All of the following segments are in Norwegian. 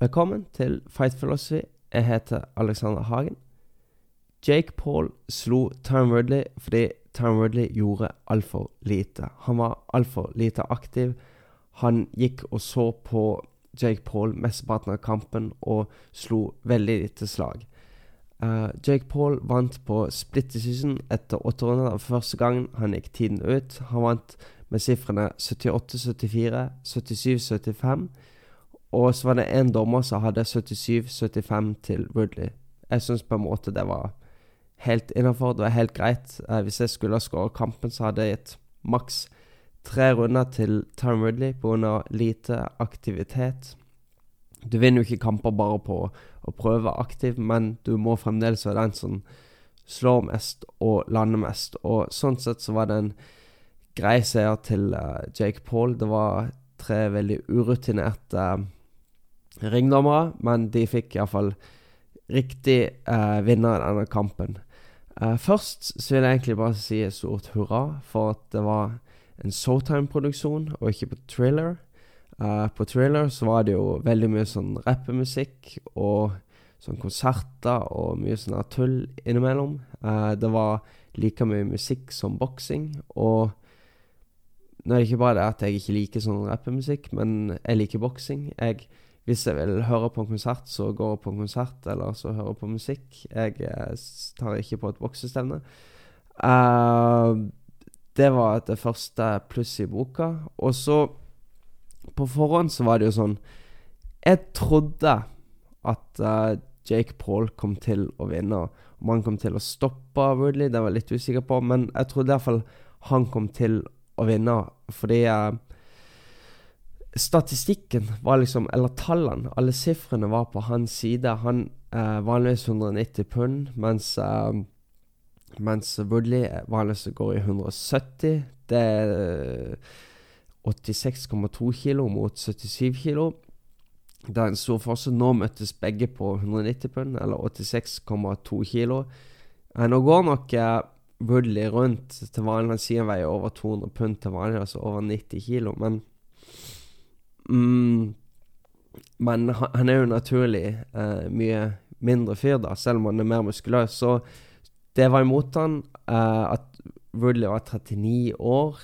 Velkommen til Fight Philosophy. Jeg heter Alexander Hagen. Jake Paul slo Time Woodley fordi Time Woodley gjorde altfor lite. Han var altfor lite aktiv. Han gikk og så på Jake Paul mesteparten av kampen og slo veldig lite slag. Uh, Jake Paul vant på split decision etter åtte runder. Første gangen han gikk tiden ut. Han vant med sifrene 78-74, 77-75. Og så var det én dommer som hadde 77-75 til Woodley. Jeg syns på en måte det var helt innafor. Det var helt greit. Eh, hvis jeg skulle ha skåret kampen, så hadde jeg gitt maks tre runder til Tom Woodley pga. lite aktivitet. Du vinner jo ikke kamper bare på å prøve aktiv, men du må fremdeles være den som slår mest og lander mest. Og sånn sett så var det en grei seier til uh, Jake Paul. Det var tre veldig urutinerte uh, ringdommere, men de fikk iallfall riktig uh, vinner i denne kampen. Uh, først så vil jeg egentlig bare si et stort hurra for at det var en Showtime-produksjon, og ikke på Thriller. Uh, på Thriller så var det jo veldig mye sånn rappemusikk og sånn konserter og mye sånn tull innimellom. Uh, det var like mye musikk som boksing, og nå er det ikke bare det at jeg ikke liker sånn rappemusikk, men jeg liker boksing. Hvis jeg vil høre på en konsert, så går jeg på en konsert, eller så hører jeg på musikk. Jeg eh, tar ikke på et boksestevne. Uh, det var det første plusset i boka. Og så På forhånd så var det jo sånn Jeg trodde at uh, Jake Paul kom til å vinne. Om han kom til å stoppe Woodley, det var jeg litt usikker på, men jeg trodde iallfall han kom til å vinne, fordi uh, Statistikken var liksom Eller tallene, alle sifrene var på hans side. Han eh, vanligvis 190 pund, mens eh, mens Woodley vanligvis går i 170. Det er 86,2 kilo mot 77 kilo. Det er en stor forskjell. Nå møttes begge på 190 pund, eller 86,2 kilo. Nå går nok Woodley rundt til vanlig. Han sier han veier over 200 pund til vanlig, altså over 90 kilo, men mm, Men han er jo naturlig eh, mye mindre fyr, da, selv om han er mer muskuløs. Så det var imot han. Eh, at Woodley var 39 år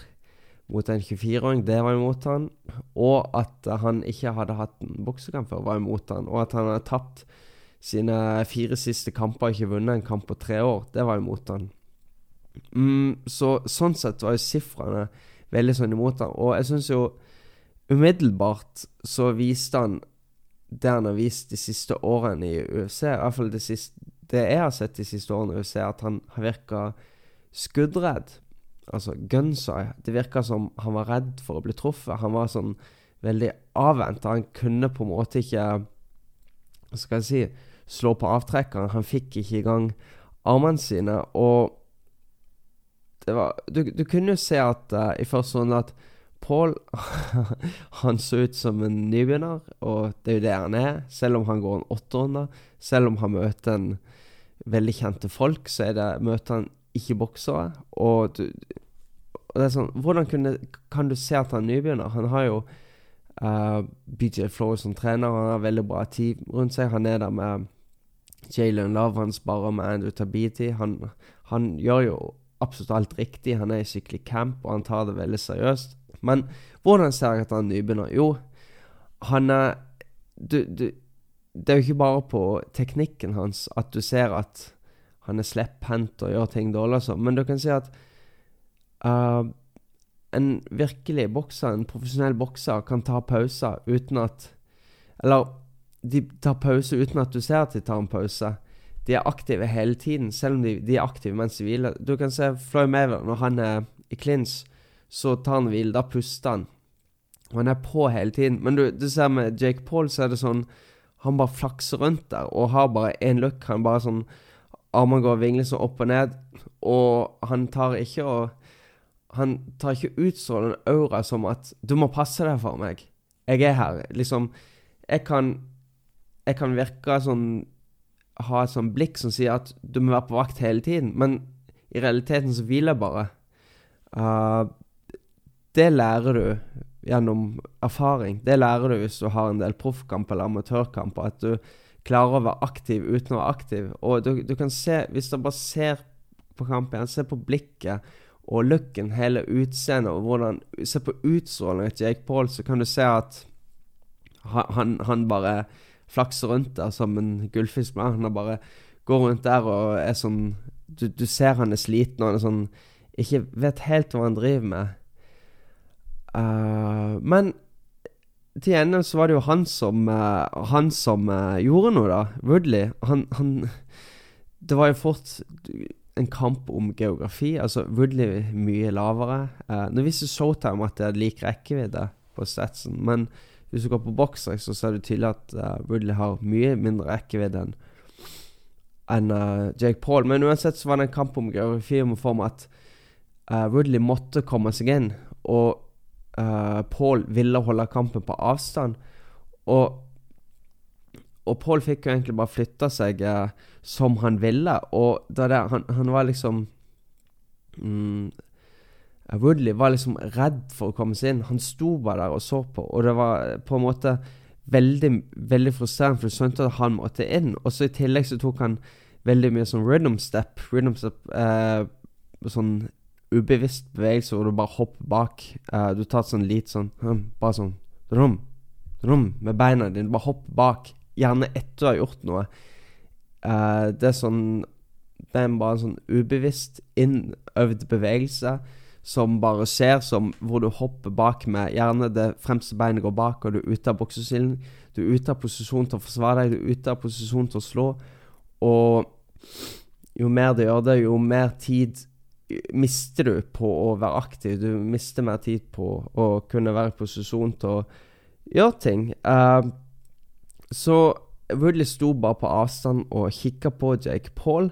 mot en 24-åring, det var imot han. Og at han ikke hadde hatt en boksekamp før, var imot han. Og at han hadde tapt sine fire siste kamper og ikke vunnet en kamp på tre år, det var imot han. Mm, så sånn sett var jo sifrene veldig sånn imot han. Og jeg syns jo umiddelbart så viste han det han har vist de siste årene i UFC, i hvert fall det, siste, det jeg har sett de siste årene i UFC, at han har virka skuddredd. Altså gunsy. Det virka som han var redd for å bli truffet. Han var sånn veldig avventa. Han kunne på en måte ikke Hva skal jeg si slå på avtrekkeren. Han fikk ikke i gang armene sine. Og det var Du, du kunne jo se at uh, i første runde at Paul Han så ut som en nybegynner, og det er jo det han er. Selv om han går en åtterunde, selv om han møter en veldig kjente folk, så er det, møter han ikke boksere. Og, du, og det er sånn Hvordan kunne, kan du se at han er nybegynner? Han har jo uh, eh, BJ Flores som trener, han har veldig bra tid rundt seg. Han er der med Jalen Love, han sparer med Andrew Tabiti. Han, han gjør jo absolutt alt riktig. Han er i skikkelig camp, og han tar det veldig seriøst. Men hvordan ser jeg at han er nybegynner? Jo, han er du, du, Det er jo ikke bare på teknikken hans at du ser at han er slepphendt og gjør ting dårlig, altså. Men du kan si at uh, en virkelig bokser, en profesjonell bokser, kan ta pauser uten at Eller de tar pause uten at du ser at de tar en pause de er aktive hele tiden, selv om de, de er aktive mens de hviler. Du kan se Floyd Maver når han er i clinch, så tar han hvile. Da puster han. Og han er på hele tiden. Men du, du ser med Jake Paul, så er det sånn Han bare flakser rundt der og har bare én look. Han bare sånn Armene går vingler sånn opp og ned, og han tar ikke og Han tar ikke utstrålende aura som at 'Du må passe deg for meg. Jeg er her.' Liksom Jeg kan Jeg kan virke sånn ha et sånn blikk som sier at du må være på vakt hele tiden, men i realiteten så hviler jeg bare. Uh, det lærer du gjennom erfaring. Det lærer du hvis du har en del proffkamp eller amatørkamper. At du klarer å være aktiv uten å være aktiv. Og du, du kan se, hvis du bare ser på kampen, se på blikket og looken, hele utseendet og hvordan Se på utstrålingen til Jake Paul, så kan du se at han, han bare flakser rundt der som en gullfisk. Han bare går rundt der og er sånn Du, du ser han er sliten og han er sånn Ikke vet helt hva han driver med. Uh, men til ende så var det jo han som uh, Han som uh, gjorde noe, da. Woodley. Han, han Det var jo fort en kamp om geografi. Altså Woodley mye lavere. Nå visste Showtime at det er lik rekkevidde på statsen, men hvis du går på boksrekk, så ser det tydelig at Woodley har mye mindre rekkevidde enn enn Jake Paul. Men uansett så var det en kamp om geografi om form at Woodley måtte komme seg inn. Og uh, Paul ville holde kampen på avstand. Og, og Paul fikk jo egentlig bare flytta seg uh, som han ville. Og da det, han, han var liksom mm, Woodley var liksom redd for å komme seg inn. Han sto bare der og så på, og det var på en måte veldig veldig frustrerende, for du skjønte at han måtte inn. Og så i tillegg så tok han veldig mye sånn rhythm step. Rhythm step eh, sånn ubevisst bevegelse hvor du bare hopper bak. Uh, du tar sånn litt sånn hm, Bare sånn rom, rom med beina dine. Bare hopp bak. Gjerne etter du har gjort noe. Uh, det er sånn Det er bare en sånn ubevisst innøvd bevegelse som bare skjer, som hvor du hopper bak med Gjerne det fremste beinet går bak, og du er ute av boksesilden. Du er ute av posisjon til å forsvare deg, du er ute av posisjon til å slå. Og jo mer du gjør det, jo mer tid mister du på å være aktiv. Du mister mer tid på å kunne være i posisjon til å gjøre ting. Uh, så Woodley sto bare på avstand og kikka på Jake Paul.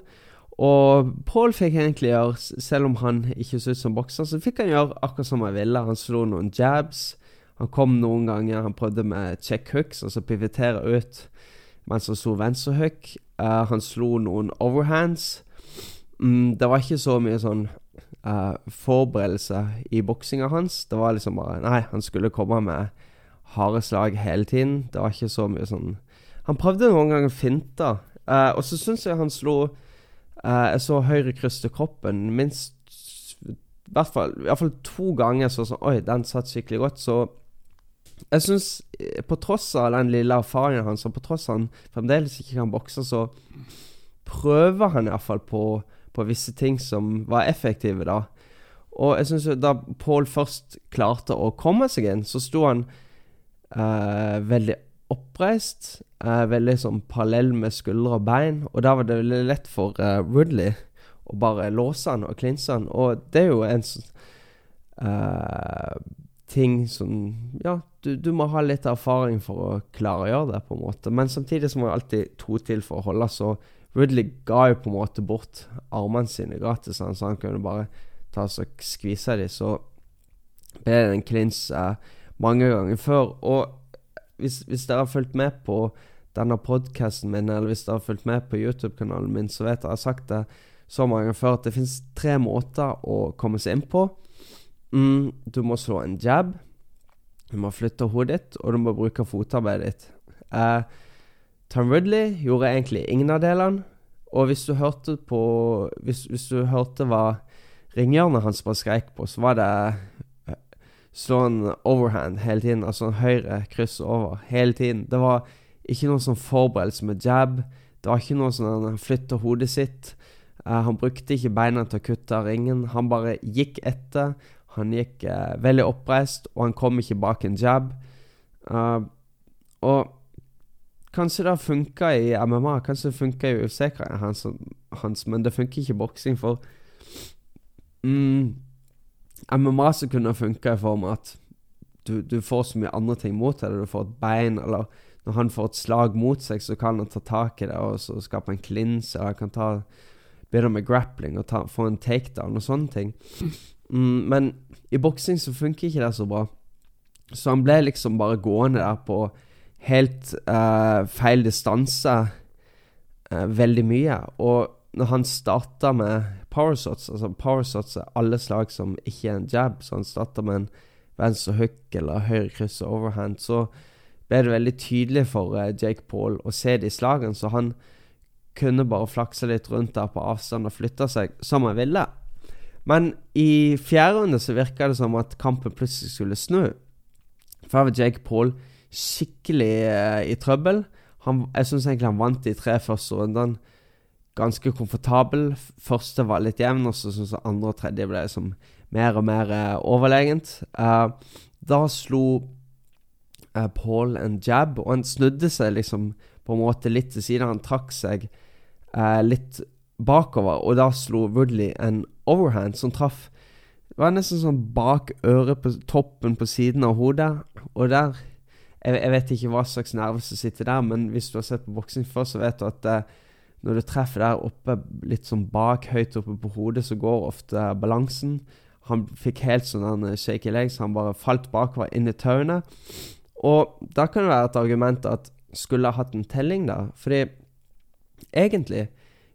Og Paul fikk egentlig gjøre, selv om han ikke så ut som bokser, så fikk han gjøre akkurat som han ville. Han slo noen jabs. Han kom noen ganger, han prøvde med check hooks, altså pivotere ut mens han sto venstrehook. Uh, han slo noen overhands. Mm, det var ikke så mye sånn uh, forberedelse i boksinga hans. Det var liksom bare Nei, han skulle komme med harde slag hele tiden. Det var ikke så mye sånn Han prøvde noen ganger finte, uh, og så syns jeg han slo uh, Jeg så høyre kryss til kroppen minst i hvert fall, i hvert fall to ganger så sånn Oi, den satt skikkelig godt. Så jeg syns, på tross av den lille erfaringen hans, og på tross av han fremdeles ikke kan bokse, så prøver han iallfall på på visse ting som var effektive, da. Og jeg syns da Paul først klarte å komme seg inn, så sto han eh, veldig oppreist. Eh, veldig sånn parallell med skuldre og bein. Og da var det veldig lett for eh, Woodley å bare låse han og klinse han. Og det er jo en sånn ting som Ja, du, du, må ha litt erfaring for å klare å gjøre det, på en måte. Men samtidig så må jeg alltid to til for å holde så Ridley ga jo på en måte bort armene sine gratis, så han kunne bare ta og skvise dem. Så ble det en klins eh, mange ganger før. Og hvis, hvis, dere har fulgt med på denne podkasten min, eller hvis dere har fulgt med på YouTube-kanalen min, så vet dere jeg har sagt det så mange ganger før at det finnes tre måter å komme seg inn på. Mm, du må slå en jab, du må flytte hodet ditt, og du må bruke fotarbeidet ditt. Eh, Tom Ridley gjorde egentlig ingen av delene. Og hvis du hørte på Hvis, hvis du hørte hva ringhjørnet hans bare skreik på, så var det eh, sånn overhand hele tiden. Altså en høyre kryss over hele tiden. Det var ikke noen sånn forberedelse med jab. Det var ikke noe sånn han flytta hodet sitt. Uh, han brukte ikke beina til å kutte av ringen. Han bare gikk etter. Han gikk uh, veldig oppreist, og han kom ikke bak en jab. Uh, og Kanskje det funka i MMA, kanskje det funka i UFC-karrieren hans, hans, men det funker ikke i boksing, for mm, MMA så kunne funka i form av at du, du, får så mye andre ting mot deg. Du får et bein, eller når han får et slag mot seg, så kan han ta tak i det og så skape en klins, eller han kan ta begynne med grappling og ta, få en takedown og sånne ting. Mm, men i boksing så funker ikke det så bra. Så han ble liksom bare gående der på helt uh, feil distanse uh, veldig mye. Og når han starta med powershots Altså powershots er alle slag som ikke er en jab, så han starta med en venstre hook eller høyre kryss og overhand, så ble det veldig tydelig for uh, Jake Paul å se de slagene, så han kunne bare flakse litt rundt der på avstand og flytte seg som han ville. Men i fjerde runde så virka det som at kampen plutselig skulle snu. For Jake Paul skikkelig uh, i trøbbel. Han, jeg syns egentlig han vant de tre første rundene ganske komfortabel. Første var litt jevn, og så syns jeg andre og tredje ble liksom mer og mer uh, overlegent. Uh, da slo uh, Paul en jab, og han snudde seg liksom på en måte litt til siden. Han trakk seg litt bakover, og da slo Woodley en overhand som traff Det var nesten sånn bak øret, på toppen på siden av hodet, og der jeg, jeg, vet ikke hva slags nerve som sitter der, men hvis du har sett på boksing før, så vet du at når du treffer der oppe, litt sånn bak, høyt oppe på hodet, så går ofte balansen. Han fikk helt sånn shaky legs, han bare falt bakover inn i tauene. Og da kan det være et argument at skulle ha hatt en telling, da. Fordi egentlig,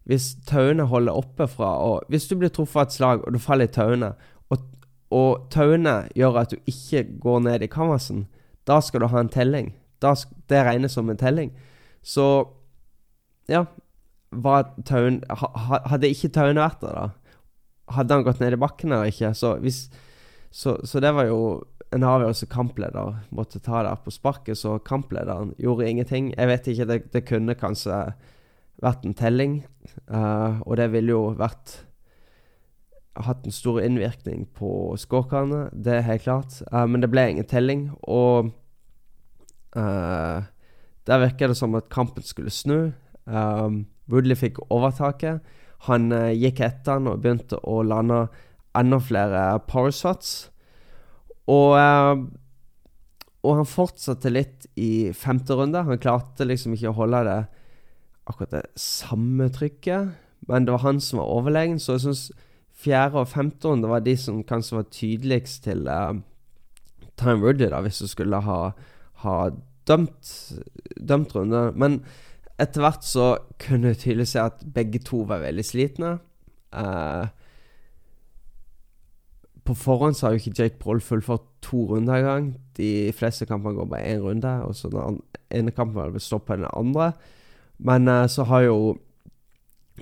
hvis tauene holder oppe fra og Hvis du blir truffet av et slag, og du faller i tauene, og, og tauene gjør at du ikke går ned i canvasen, da skal du ha en telling. Da, det regnes som en telling. Så ja, taun, Hadde ikke tauene vært der, da? Hadde han gått ned i bakken eller ikke? Så, hvis, så, så det var jo en avgjørelse kampleder måtte ta der på sparket, så kamplederen gjorde ingenting. Jeg vet ikke, det, det kunne kanskje vært en telling, uh, og det ville jo vært hatt en stor innvirkning på scorekene, det er helt klart. Uh, men det ble ingen telling, og uh, der virker det som at kampen skulle snu. Um, Woodley fikk overtaket. Han uh, gikk etter han og begynte å lande enda flere powershots. Og, og han fortsatte litt i femte runde. Han klarte liksom ikke å holde det akkurat det samme trykket, men det var han som var overlegen. Så jeg syns fjerde og femte runde var de som kanskje var tydeligst til uh, Time Rudy da, hvis du skulle ha, ha dømt, dømt runde. Men etter hvert så kunne du tydelig se at begge to var veldig slitne. Uh, på forhånd så har jo ikke Jake Proll fullført to runder engang. De fleste kampene går bare én runde, og så den ene kampen vil stoppe den andre. Men uh, så har jo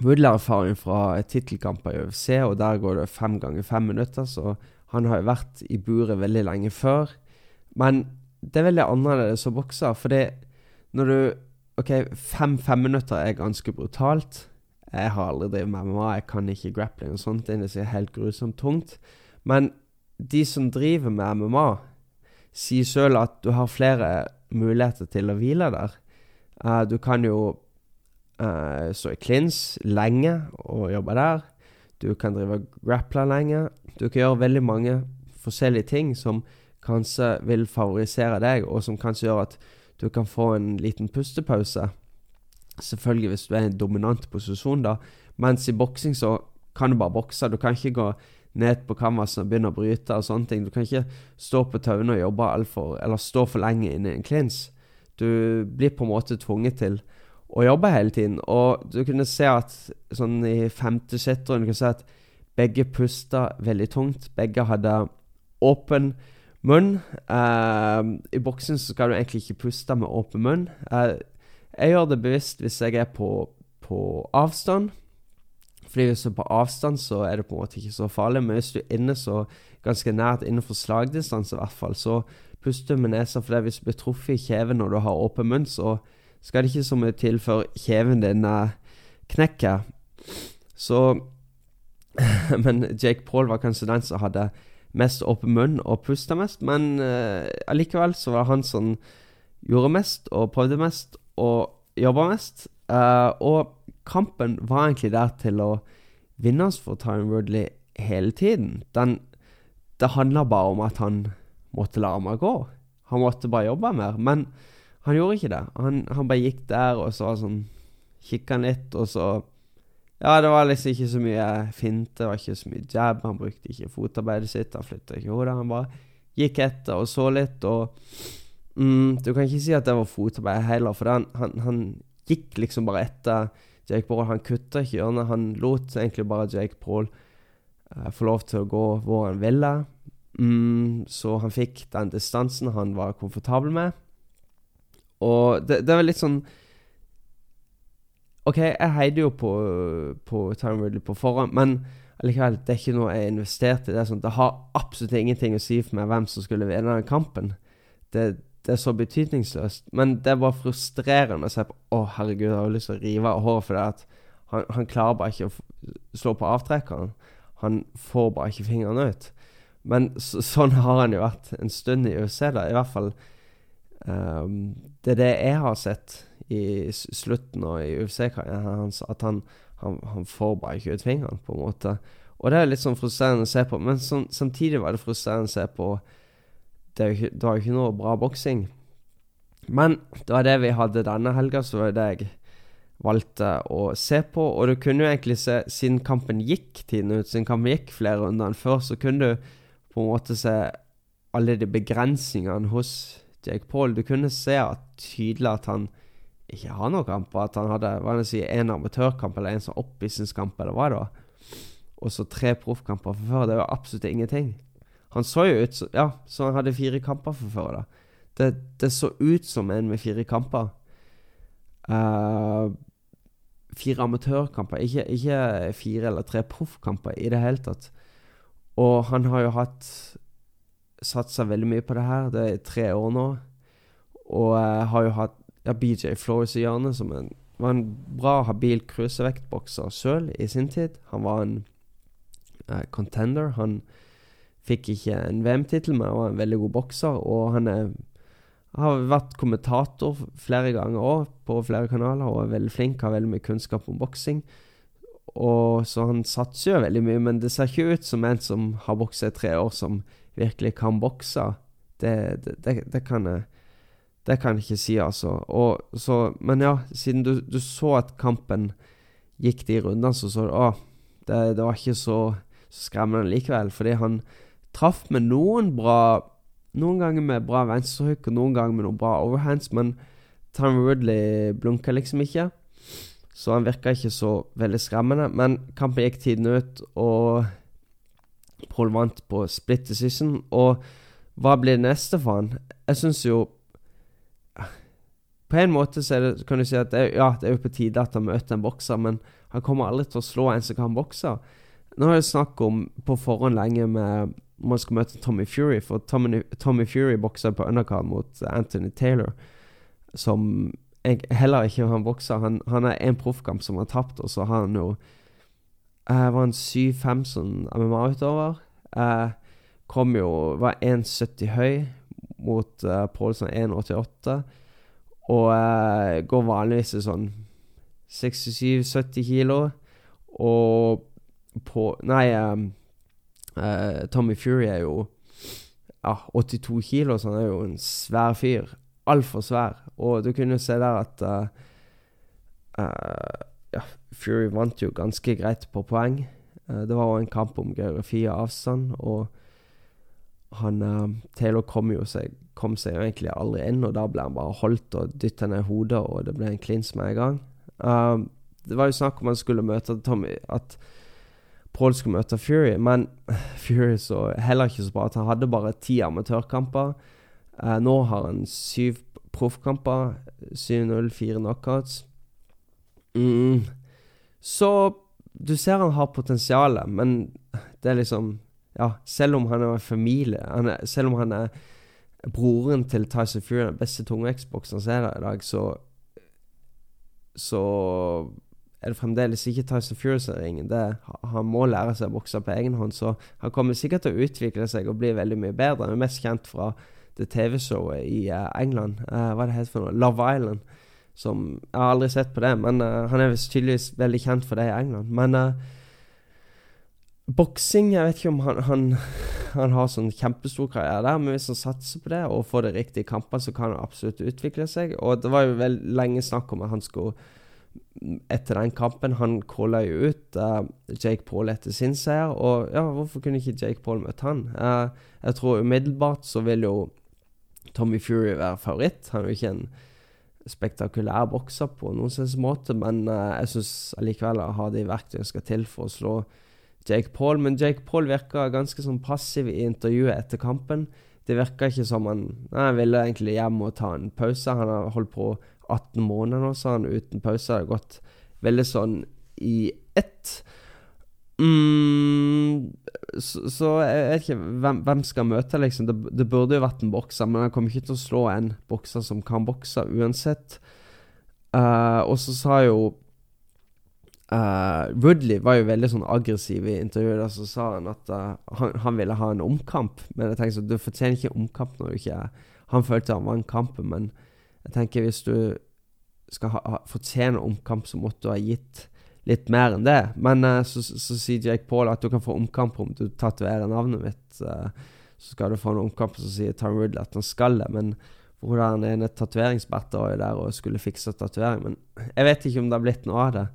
Woodler erfaring fra tittelkamper i UFC, og der går det fem ganger fem minutter, så han har jo vært i buret veldig lenge før. Men det er veldig annerledes å bokse, for det når du OK, fem femminutter er ganske brutalt. Jeg har aldri drevet med MMA, jeg kan ikke grappling og sånt. Det er helt grusomt tungt. Men de som driver med MMA, sier sjøl at du har flere muligheter til å hvile der. Uh, du kan jo uh, stå i klins lenge og jobbe der. Du kan drive grapple lenge. Du kan gjøre veldig mange forskjellige ting som kanskje vil favorisere deg, og som kanskje gjør at du kan få en liten pustepause. Selvfølgelig hvis du er i en dominant posisjon, da. Mens i boksing så kan du bare bokse. Du kan ikke gå ned på canvasen og begynne å bryte og sånne ting. Du kan ikke stå på tauene og jobbe altfor Eller stå for lenge inne i en klins. Du blir på en måte tvunget til å jobbe hele tiden. Og du kunne se at sånn i femte-sjette runde se at begge pusta veldig tungt. Begge hadde åpen munn. Uh, I boksen så skal du egentlig ikke puste med åpen munn. Uh, jeg gjør det bevisst hvis jeg er på, på, avstand. Fordi hvis du er på avstand, så er det på en måte ikke så farlig. Men hvis du er inne så ganske nært innenfor slagdistanse, i hvert fall, så puster du med nesa. For hvis du blir truffet i kjeven når du har åpen munn, så skal det ikke så mye til før kjeven din uh, knekker. Så Men Jake Paul var kanskje den som hadde mest åpen munn og pusta mest, men uh, allikevel så var det han som gjorde mest og prøvde mest og jobba mest. Uh, og kampen var egentlig der til å vinnes for Tyron Woodley hele tiden. Den, det handla bare om at han måtte la meg gå. Han måtte bare jobbe mer. Men han gjorde ikke det. Han, han bare gikk der, og så sånn Kikka litt, og så ja, det var liksom ikke så mye finte, det var ikke så mye jab. Han brukte ikke fotarbeidet sitt, han flytta ikke hodet. Han bare gikk etter og så litt, og mm, Du kan ikke si at det var fotarbeid heller, for han, han, han, gikk liksom bare etter Jake Paul. Han kutta ikke hjørnet, han lot egentlig bare Jake Paul uh, få lov til å gå hvor han ville. Mm, så han fikk den distansen han var komfortabel med. Og det, det var litt sånn OK, jeg heide jo på, på Time Ridley på forhånd, men allikevel, det er ikke noe jeg investerte i. Det, sånn, det har absolutt ingenting å si for meg hvem som skulle vinne den kampen. Det, det, er så betydningsløst. Men det bare frustrerende å se på Å, herregud, jeg har lyst til å rive av håret for det at han, han, klarer bare ikke å slå på avtrekkeren. Han får bare ikke fingrene ut. Men så, sånn har han jo vært en stund i USA, da. I hvert fall Det er det jeg har sett i slutten og i UFC-karrieren hans, at han, han, han, får bare ikke ut fingeren, på en måte. Og det er litt sånn frustrerende å se på, men sånn, samtidig var det frustrerende å se på Det, ikke, det var jo ikke noe bra boksing. Men det var det vi hadde denne helga, så var det jeg valgte å se på. Og du kunne jo egentlig se, siden kampen gikk tiden ut, siden kampen gikk flere runder enn før, så kunne du på en måte se alle de begrensningene hos Jake Paul. Du kunne se at, tydelig at han ikke har noen kamper. At han hadde hva si, en amatørkamp eller en sånn oppvisningskamp, eller hva det var. Og så tre proffkamper for før. Det var absolutt ingenting. Han så jo ut Ja, så han hadde fire kamper for før. da Det, det så ut som en med fire kamper. Uh, fire amatørkamper, ikke, ikke fire eller tre proffkamper i det hele tatt. Og han har jo hatt satsa veldig mye på det her. Det er tre år nå. Og uh, har jo hatt ja, BJ Flores i hjørnet, som en, var en bra, habil cruisevektbokser sjøl i sin tid. Han var en uh, contender. Han fikk ikke en VM-tittel, men var en veldig god bokser. Og han er, har vært kommentator flere ganger òg, på flere kanaler, og er veldig flink, har veldig mye kunnskap om boksing. Og Så han satser jo veldig mye, men det ser ikke ut som en som har boksa i tre år, som virkelig kan bokse. Det, det, det, det kan jeg det kan jeg ikke si, altså. Og, så, men ja, siden du, du, så at kampen gikk de rundene, så så du Å, det, var ikke så, så skremmende likevel. Fordi han traff med noen bra Noen ganger med bra venstrehook og noen ganger med noen bra overhands, men Tom Woodley blunka liksom ikke. Så han virka ikke så veldig skremmende. Men kampen gikk tiden ut, og Paul vant på split decision. Og hva blir det neste for han? Jeg syns jo på en måte så det, kan du si at det, ja, det er jo på tide at han møter en bokser, men han kommer aldri til å slå en som kan bokse. Nå er det snakk om på forhånd lenge med man skal møte Tommy Fury, for Tommy, Tommy Fury bokser på undercard mot Anthony Taylor, som heller ikke han bokser. Han, han er en proffkamp som har tapt, og så har han jo uh, Var han 7-5 som MMA-utøver? Uh, kom jo Var 1,70 høy mot uh, Paulson 1,88. Og uh, går vanligvis til sånn 67-70 kilo. Og på Nei, um, uh, Tommy Fury er jo ja, 82 kilo, så han er jo en svær fyr. Altfor svær. Og du kunne se der at uh, ja, Fury vant jo ganske greit på poeng. det var jo en kamp om geografi og avstand, og han Taylor kom jo seg kom seg jo egentlig aldri inn, og da ble han bare holdt og dytta ned hodet, og det ble en klins med en gang. Det var jo snakk om han skulle møte Tommy At Paul skulle møte Fury, men Fury så heller ikke så bra. At han hadde bare ti amatørkamper. Uh, nå har han syv proffkamper. 7-0, fire knockouts. Mm. Så du ser han har potensial, men det er liksom Ja, selv om han er familie han er, Selv om han er broren til Tyson Fury, den beste tungvektsbokseren som er der i dag, så Så er det fremdeles ikke Tyson Fury som er. Det, han må lære seg å bokse på egen hånd, så han kommer sikkert til å utvikle seg og bli veldig mye bedre. Han er mest kjent fra det TV-showet i England. Hva det heter for noe? Love Island. Som Jeg har aldri sett på det, men uh, han er tydeligvis veldig kjent for det i England. Men boksing Jeg vet ikke om han, han han har sånn kjempestor karriere der, men hvis han satser på det og får det riktige kamper, så kan han absolutt utvikle seg. Og det var jo vel lenge snakk om at han skulle Etter den kampen Han calla jo ut uh, Jake Paul etter sin seier, og ja, hvorfor kunne ikke Jake Paul møtt han? Uh, jeg tror umiddelbart så vil jo Tommy Fury være favoritt. Han er jo ikke en spektakulær bokser på noen slags måte, men uh, jeg syns allikevel å har de verktøyene skal til for å slå Jake Paul, men Jake Paul virka ganske sånn passiv i intervjuet etter kampen. Det virka ikke som han nei, ville egentlig hjem og ta en pause. Han har holdt på 18 måneder nå, sa han, uten pause. Det har gått veldig sånn i ett. Mm, så, så, jeg vet ikke hvem, hvem skal møte, liksom. Det, det, burde jo vært en bokser, men han kommer ikke til å slå en bokser som kan bokse, uansett. Uh, og så sa jo uh, Woodley var jo veldig sånn aggressiv i intervjuet. Der, så sa han at uh, han, han, ville ha en omkamp. Men jeg tenker så du fortjener ikke omkamp når du ikke Han følte han vant kampen, men jeg tenker hvis du skal ha, ha, fortjene omkamp, så måtte du ha gitt litt mer enn det. Men uh, så, så, sier Jake Paul at du kan få omkamp om du tatoverer navnet mitt. Uh, så skal du få en omkamp, så sier Tom Ridley at han skal det. Men hvor han ene tatoveringsberta var jo der og skulle fikse tatovering. Men jeg vet ikke om det har blitt noe av det.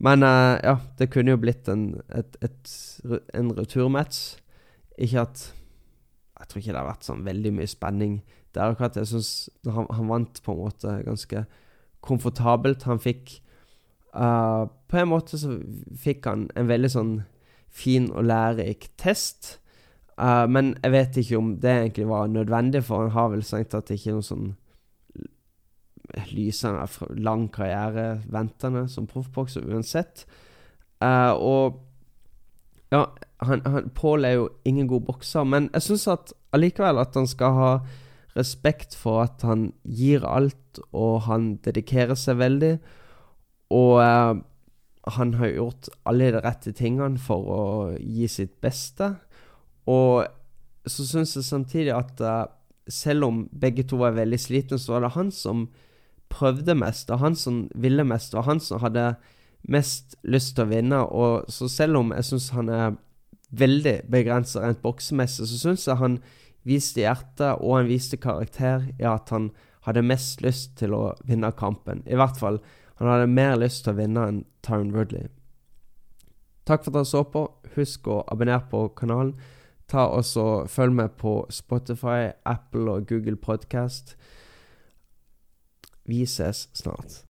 Men uh, ja, det kunne jo blitt en, et, et, en returmatch. Ikke at Jeg tror ikke det har vært sånn veldig mye spenning der akkurat. Jeg syns han, han, vant på en måte ganske komfortabelt. Han fikk uh, På en måte så fikk han en veldig sånn fin og lærerik test. Uh, men jeg vet ikke om det egentlig var nødvendig, for han har vel strengt tatt ikke noen sånn lysende, lang karriere ventende som proffbokser uansett. Uh, og ja, han, han, Paul er jo ingen god bokser, men jeg syns at allikevel at han skal ha respekt for at han gir alt, og han dedikerer seg veldig. Og uh, han har gjort alle de rette tingene for å gi sitt beste. Og så syns jeg samtidig at uh, selv om begge to var veldig slitne, så var det han som prøvde mest, og han som ville mest, og han som hadde mest lyst til å vinne. Og så selv om jeg syns han er veldig begrensa rent boksemessig, så syns jeg han viste hjerte, og han viste karakter i at han hadde mest lyst til å vinne kampen. I hvert fall, han hadde mer lyst til å vinne enn Tyron Woodley. Takk for at dere så på. Husk å abonnere på kanalen. Ta også Følg med på Spotify, Apple og Google Podcast. Vi ses snart.